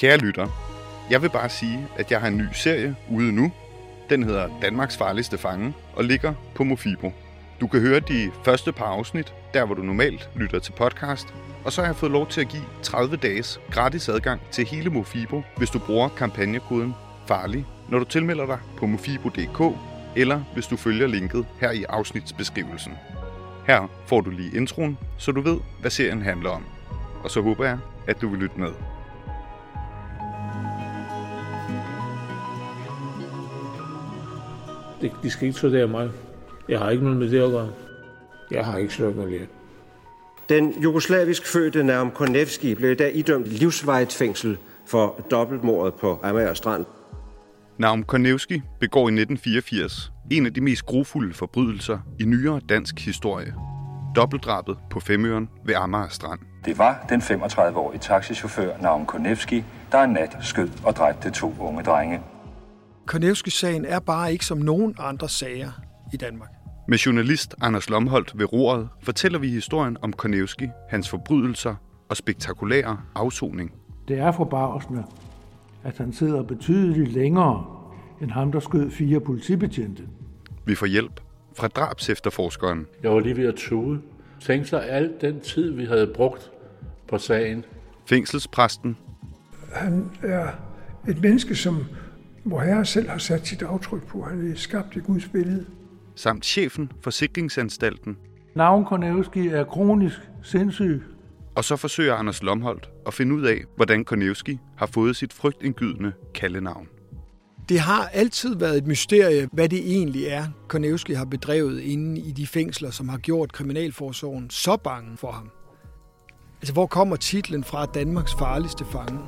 Kære lytter, jeg vil bare sige, at jeg har en ny serie ude nu. Den hedder Danmarks farligste fange og ligger på Mofibo. Du kan høre de første par afsnit, der hvor du normalt lytter til podcast. Og så har jeg fået lov til at give 30 dages gratis adgang til hele Mofibo, hvis du bruger kampagnekoden FARLIG, når du tilmelder dig på mofibo.dk, eller hvis du følger linket her i afsnitsbeskrivelsen. Her får du lige introen, så du ved, hvad serien handler om. Og så håber jeg, at du vil lytte med. Det, de skal ikke studere mig. Jeg har ikke noget med det at gøre. Jeg har ikke slået noget Den jugoslavisk fødte Naum Konevski blev i dag idømt livsvejt fængsel for dobbeltmordet på Amager Strand. Naum Konevski begår i 1984 en af de mest grufulde forbrydelser i nyere dansk historie. Dobbeltdrabet på Femøren ved Amager Strand. Det var den 35-årige taxichauffør Naum Konevski, der en nat skød og dræbte to unge drenge. Konevski-sagen er bare ikke som nogen andre sager i Danmark. Med journalist Anders Lomholdt ved roret fortæller vi historien om Konevski, hans forbrydelser og spektakulære afsoning. Det er forbavsende, at han sidder betydeligt længere end ham, der skød fire politibetjente. Vi får hjælp fra drabsefterforskeren. Jeg var lige ved at tude. Tænk sig alt den tid, vi havde brugt på sagen. Fængselspræsten Han er et menneske, som hvor Herre selv har sat sit aftryk på. Han er skabt i Guds billede. samt chefen for Sikringsanstalten. Navn Konevski er kronisk sindssyg. Og så forsøger Anders Lomholdt at finde ud af, hvordan Konevski har fået sit frygtindgydende kaldenavn. Det har altid været et mysterie, hvad det egentlig er, Konevski har bedrevet inde i de fængsler, som har gjort Kriminalforsorgen så bange for ham. Altså, hvor kommer titlen fra Danmarks farligste fange?